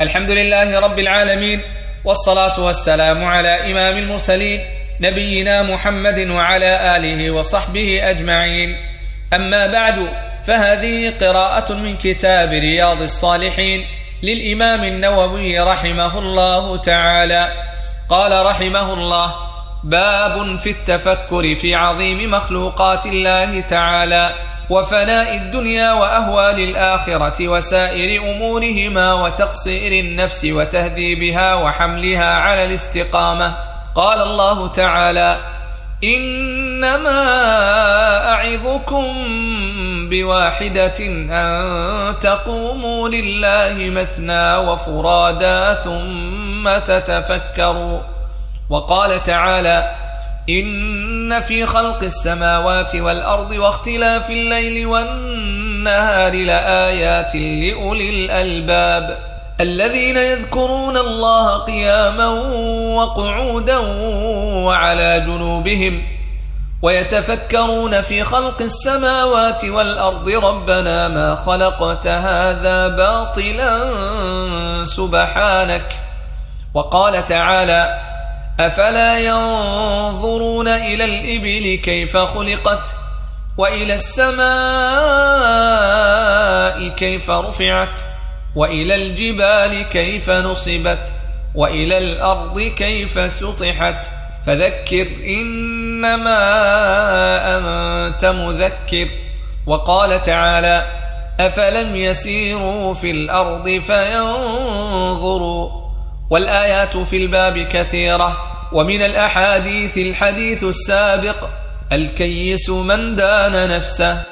الحمد لله رب العالمين والصلاة والسلام على إمام المرسلين نبينا محمد وعلى آله وصحبه أجمعين. أما بعد فهذه قراءة من كتاب رياض الصالحين للإمام النووي رحمه الله تعالى. قال رحمه الله باب في التفكر في عظيم مخلوقات الله تعالى. وفناء الدنيا وأهوال الآخرة وسائر أمورهما وتقصير النفس وتهذيبها وحملها على الاستقامة. قال الله تعالى إنما أعظكم بواحدة أن تقوموا لله مثنى وفرادا ثم تتفكروا. وقال تعالى إن في خلق السماوات والأرض واختلاف الليل والنهار لآيات لأولي الألباب. الذين يذكرون الله قياما وقعودا وعلى جنوبهم ويتفكرون في خلق السماوات والأرض ربنا ما خلقت هذا باطلا سبحانك. وقال تعالى أفلا ينظرون إلى الإبل كيف خلقت وإلى السماء كيف رفعت وإلى الجبال كيف نصبت وإلى الأرض كيف سطحت فذكر إنما أنت مذكر وقال تعالى أفلم يسيروا في الأرض فينظروا والآيات في الباب كثيرة ومن الأحاديث الحديث السابق الكيس من دان نفسه.